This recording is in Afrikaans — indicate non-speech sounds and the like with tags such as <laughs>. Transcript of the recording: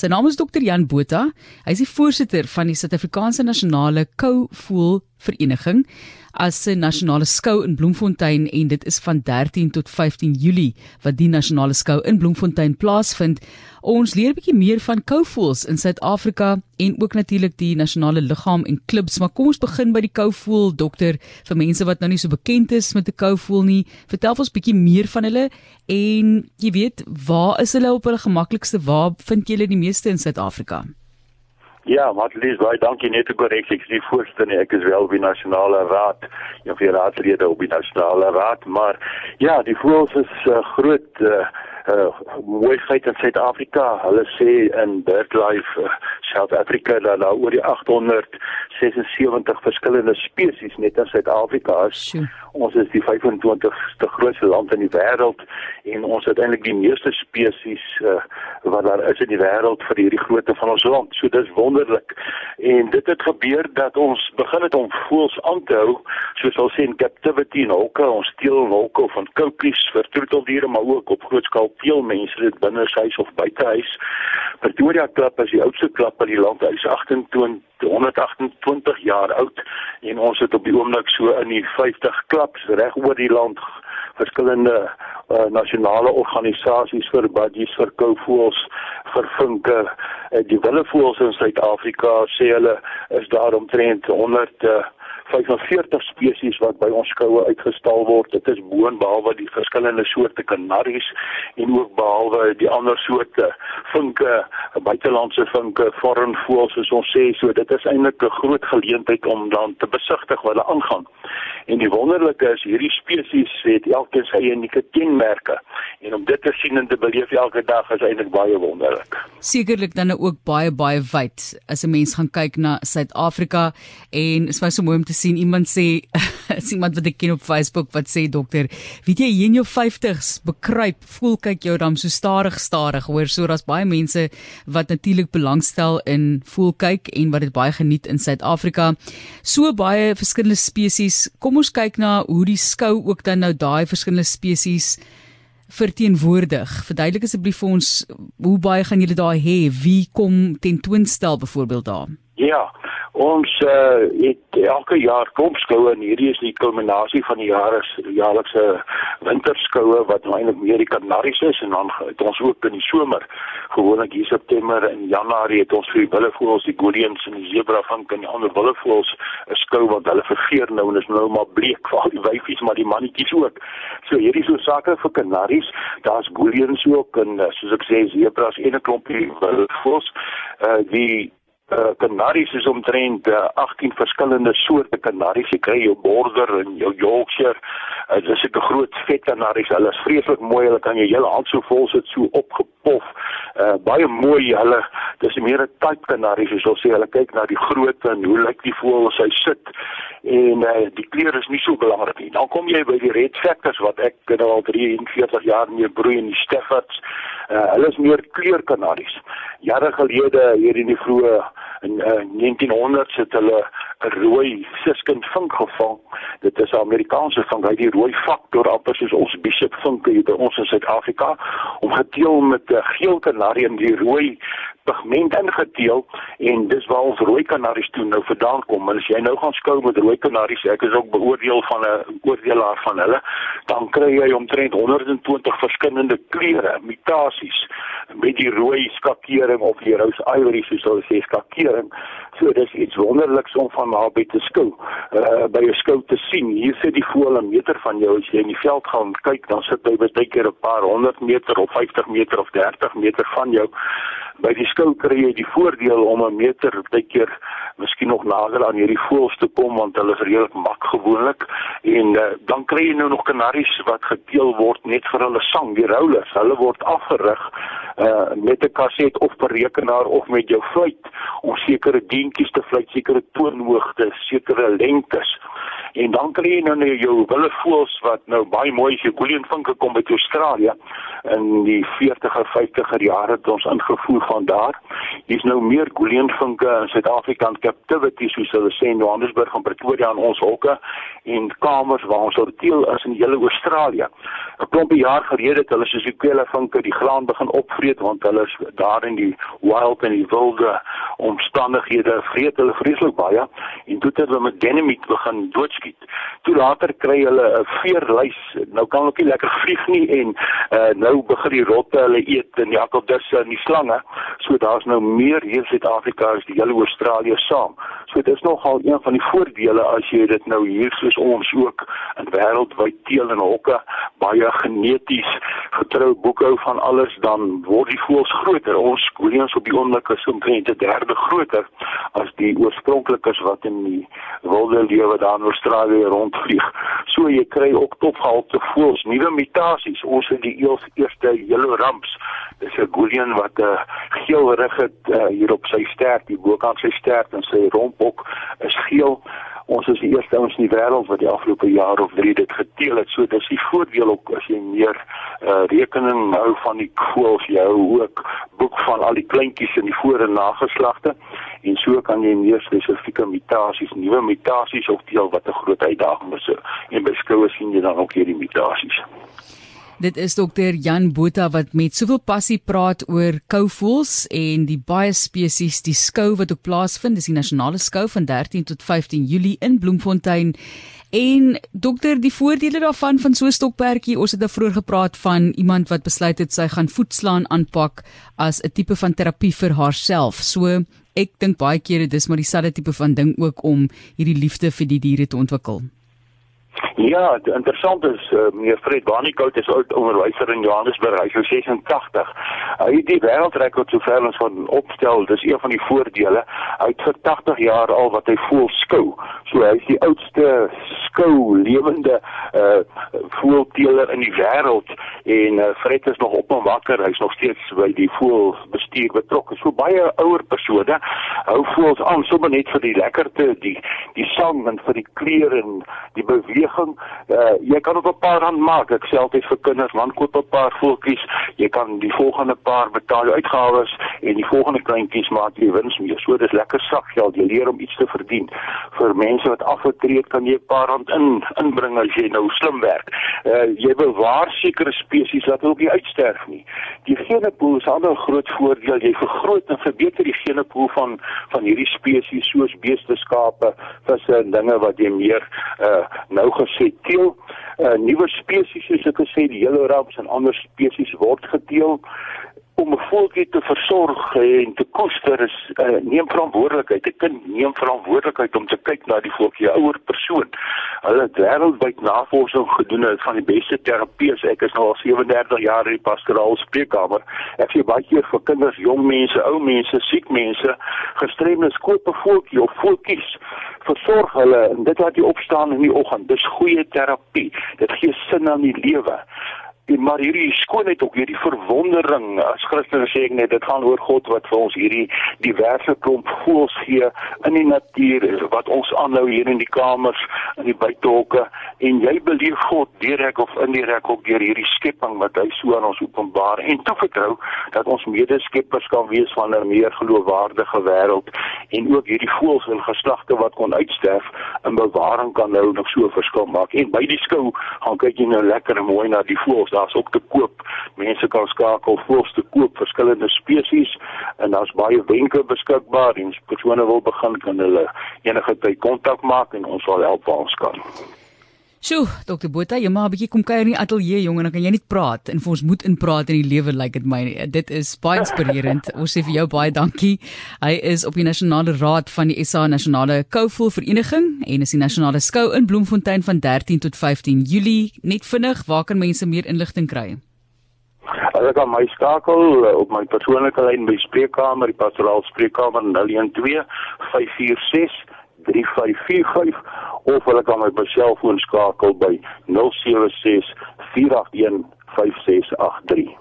Sy naam is Dr Jan Botha. Hy is die voorsitter van die Suid-Afrikaanse Nasionale Kouvoel Vereniging as 'n nasionale skou in Bloemfontein en dit is van 13 tot 15 Julie wat die nasionale skou in Bloemfontein plaasvind. Ons leer 'n bietjie meer van kouvoels in Suid-Afrika en ook natuurlik die nasionale liggaam en klubs, maar kom ons begin by die kouvoel dokter vir mense wat nou nie so bekend is met 'n kouvoel nie. Vertel ons 'n bietjie meer van hulle en jy weet, waar is hulle op hulle gemaklikste? Waar vind jy hulle die meeste in Suid-Afrika? Ja, Matlies, baie dankie net te korrek. Ek is die voorste nie, ek is wel by nasionale raad, een van die raadslede op die nasionale raad, maar ja, die voels is uh, groot uh, uh moeigheid in Suid-Afrika. Hulle sê in BirdLife uh, South Africa dat daar oor die 876 verskillende spesies net in Suid-Afrika is. Sure. Ons is die 25ste grootste land in die wêreld en ons het eintlik die meeste spesies uh, wat daar is in die wêreld vir hierdie grootte van ons land. So dis wonderlik. En dit het gebeur dat ons begin het om voëls aan te hou, soos sê in captivity en hokke, ons steel hokke van koukies vir troeteldiere, maar ook op groot skaal veel mense dit binne huis of buite huis. Pretoria klap is die oudste klap in die land. Hy is 28 128 jaar oud en ons het op die oomblik so in die 50 klaps reg oor die land verskillende uh, nasionale organisasies vir budgies vir kouvoels vir vinke uh, die willevoels in Suid-Afrika sê hulle is daar omtrent 100 uh, 45 spesies wat by ons skoue uitgestal word. Dit is boonbehalwe die verskillende soorte kanaries en ook behalwe die ander soorte vinke, buitelandse vinke, foreign voëls soos ons sê. So dit is eintlik 'n groot geleentheid om dan te besigtig wat hulle aangaan. En die wonderlike is hierdie spesies het elkeen sy unieke kenmerke en om dit te sien en te beleef elke dag is eintlik baie wonderlik. Sekerlik dan ook baie baie wyd as 'n mens gaan kyk na Suid-Afrika en is my so mooi om te sien iemand sê <laughs> iemand wat ek ken op Facebook wat sê dokter, weet jy hier in jou 50s bekruip, voel kyk jou dan so stadig stadig hoor so daar's baie mense wat natuurlik belangstel in voel kyk en wat dit baie geniet in Suid-Afrika. So baie verskillende spesies. Kom ons kyk na hoe die skou ook dan nou daai verskillende spesies verteenwoordig. Verduidelik asseblief vir ons hoe baie gaan julle daai hê? Wie kom tentoonstel byvoorbeeld daar? Ja, Ons uh, het elke jaar kompskoue en hierdie is die kulminasie van die jare jaarlikse winterskoue wat nou eintlik meer die kanaries is en dan het ons ook in die somer gewoonlik hier September en Januarie het ons vir die willevoëls die godiens en die zebra van kan die ander willevoëls 'n skou wat hulle vergeer nou en is nou maar bleek vir al die wyfies maar die mannetjies ook. So hierdie so sake vir kanaries, daar's godiens ook en uh, soos ek sê zebras en 'n klompie willevoëls. Uh die uh, kanaries is omtrent uh, 18 verskillende soorte kanaries. Jy kry jou border en jou Yorkshire. Uh, dis 'n groot vet kanaries. Hulle is vreeslik mooi. Hulle kan jou hele hand so vol sit so opgepof. Uh, baie mooi. Hulle dis meer 'n type kanaries. Jy sal sê hulle kyk na die grootte en hoe lyk die voël as hy sit en uh, die kleur is nie so belangrik nie. Dan kom jy by die red factors wat ek nou al 43 jaar mee broei in die Staffords. Uh, hulle is meer kleurkanaries. Jare gelede hier in die vroeë in uh, 1900s het hulle 'n rooi siskind vink gevang. Dit is 'n Amerikaanse vink. Hy die rooi faktor amper soos ons bishop vink hier by ons in Suid-Afrika om geteel met 'n geel kanarie en die rooi pigment ingeteel en dis waar ons rooi kanaries toe nou vandaan kom. En as jy nou gaan skou met rooi kanaries, ek is ook beoordeel van 'n oordeelaar van hulle, dan kry jy omtrent 120 verskillende kleure, mutasies met die rooi skakering of die rose ivory soos hulle sê skakering. So dis iets wonderliks om van naby te skou. Uh by 'n skou te sien. Hier sit die voël 'n meter van jou as jy in die veld gaan kyk, dan sit hy baie keer 'n paar honderd meter of 50 meter of 30 meter van jou by die skou kry jy die voordeel om 'n meter baie keer miskien nog nader aan hierdie voëls te kom want hulle is redelik mak gewoonlik. En uh, dan kry jy nou nog kanaries wat gedeel word net vir hulle sang. Die roulers hulle word afgerig uh, met 'n kaset of per rekenaar of met jou fluit om sekere deentjies te fluit sekere toonhoogte sekere lengtes en dan kry jy nou nou jou wille voëls wat nou baie mooi is, jou kooleenvinke kom uit Australië in die 40er 50er jare het ons ingevoer van daar. Hier's nou meer Golienvinke in Suid-Afrika in captivity soos hulle sê in Johannesburg en Pretoria in ons hokke en kamers waar ons sorteel is in hele Australië. 'n Klompie jaar gelede het hulle soos die kwelevinke die graan begin opvreet want hulle is daar in die wild en die wilde omstandighede vreet hulle vreeslik baie. En toe het hulle met dynamiet begin doodskiet. Toe later kry hulle 'n veerluis. Nou kan hulle nie lekker vlieg nie en uh, nou begin die rotte hulle eet en jakobdisse en die slange. So daar's nou meer hier in Suid-Afrika as die hele Australië saam. So dit is nogal een van die voordele as jy dit nou hier soos ons ook in wêreldwyd teel en hokke baie geneties getrou boekhou van alles dan word die voëls groter. Ons skoolies op die oomblik is omtrent 'n derde groter as die oorspronklikes wat in die wilde lewe daar in Australië rondvlieg. So jy kry ook topgehalte voëls, nuwe mutasies. Ons het die eels eerste yellow ramps. Dis 'n Gullion wat 'n uh, geel rig het uh, hier op sy stert, die bokant sy stert en sy rompok is geel. Ons is die eerste ouens in die wêreld wat die afgelope jaar of 3 dit geteel het. So dis die voordeel ook as jy meer uh, rekening hou van die voëls, jy hou ook boek van al die kleintjies in die voor en nageslagte en so kan jy meer spesifieke mutasies, nuwe mutasies opdeel wat 'n groot uitdaging is. En beskouer sien jy dan ook hierdie mutasies. Dit is dokter Jan Botha wat met soveel passie praat oor kouvoels en die baie spesies die skou wat ook plaasvind. Dis die nasionale skou van 13 tot 15 Julie in Bloemfontein. En dokter, die voordele daarvan van so 'n stokperdjie, ons het daarvoor nou gepraat van iemand wat besluit het sy gaan voetslaan aanpak as 'n tipe van terapie vir haarself. So ek dink baie kere dis maar dieselfde tipe van ding ook om hierdie liefde vir die diere te ontwikkel. Ja, interessant is uh, meneer Fred Banikout is oud onderwyser in Johannesburg, hy is 86. Hy het die wêreldrekord sover ons van opstel, dis een van die voordele. Hy het vir 80 jaar al wat hy voel skou. So hy is die oudste skou lewende uh voelteeler in die wêreld en uh, Fred is nog op en wakker. Hy's nog steeds by die voelbestuur betrokke. So baie ouer persone hou voels aan sommer net vir die lekkerte, die die sang en vir die kleur en die beweging uh, jy kan op 'n paar rand maak. Ek sê altyd vir kinders, man koop 'n paar voeltjies, jy kan die volgende paar betaal jou uitgawes en die volgende kleintjies maak jy wins mee. So dis lekker sak geld. Jy leer om iets te verdien. Vir mense wat afgetree het, kan jy 'n paar rand in inbring as jy nou slim werk. Uh, jy bewaar sekere spesies dat hulle nie uitsterf nie. Die genepool is ander groot voordeel. Jy vergroot en verbeter die genepool van van hierdie spesies soos beeste, skape, visse en dinge wat jy meer uh, nou gesê teel uh, nuwe spesies soos ek gesê die hele raps en ander spesies word geteel om 'n voeltjie te versorg en te koester is uh, neem verantwoordelikheid. 'n Kind neem verantwoordelikheid om te kyk na die voeltjie, 'n ouer persoon. Hulle het wêreldwyd navorsing gedoen het van die beste terapieë. Ek is nou al 37 jaar in die pastoraal spreekkamer. Ek sien baie keer vir kinders, jong mense, ou mense, siek mense, gestremdes koop 'n voeltjie of voeltjies versorg hulle en dit laat jy opstaan in die oggend. Dis goeie terapie. Dit gee sin aan die lewe en maar hierdie skoonheid ook hierdie verwondering. As Christene sê ek net dit gaan oor God wat vir ons hierdie diverse klomp voels gee in die natuur wat ons aanhou hier in die kamers in die buitehoeke en jy beleef God direk of indirek ook deur hierdie skepping wat hy so aan ons openbaar. En toevertrou dat ons medeskeppers kan wees van 'n meer geloofwaardige wêreld en ook hierdie voels en geslagte wat kon uitsterf in bewaring kan nou nog so verskil maak. En by die skou gaan kyk jy nou lekker mooi na die voels daar's ook te koop. Mense kan skakel voels te koop verskillende spesies en daar's baie wenke beskikbaar en as persone wil begin kan hulle enige tyd kontak maak en ons sal help waar ons kan. Sjoe, dokter Botha, jy maar 'n bietjie kom kuier in die ateljee jong en dan kan jy net praat en vir ons moet inpraat in die lewe lyk like dit my. Dit is baie inspirerend. <laughs> ons sê vir jou baie dankie. Hy is op die nasionale raad van die SA Nasionale Kouvoel Vereniging en is die nasionale skou in Bloemfontein van 13 tot 15 Julie. Net vinnig, waar kan mense meer inligting kry? Hulle kan my skakel op my persoonlike lyn by spreekkamer, die pastoraal spreekkamer 012 546 3545 of hulle kan my by selfoon skakel by 076 481 5683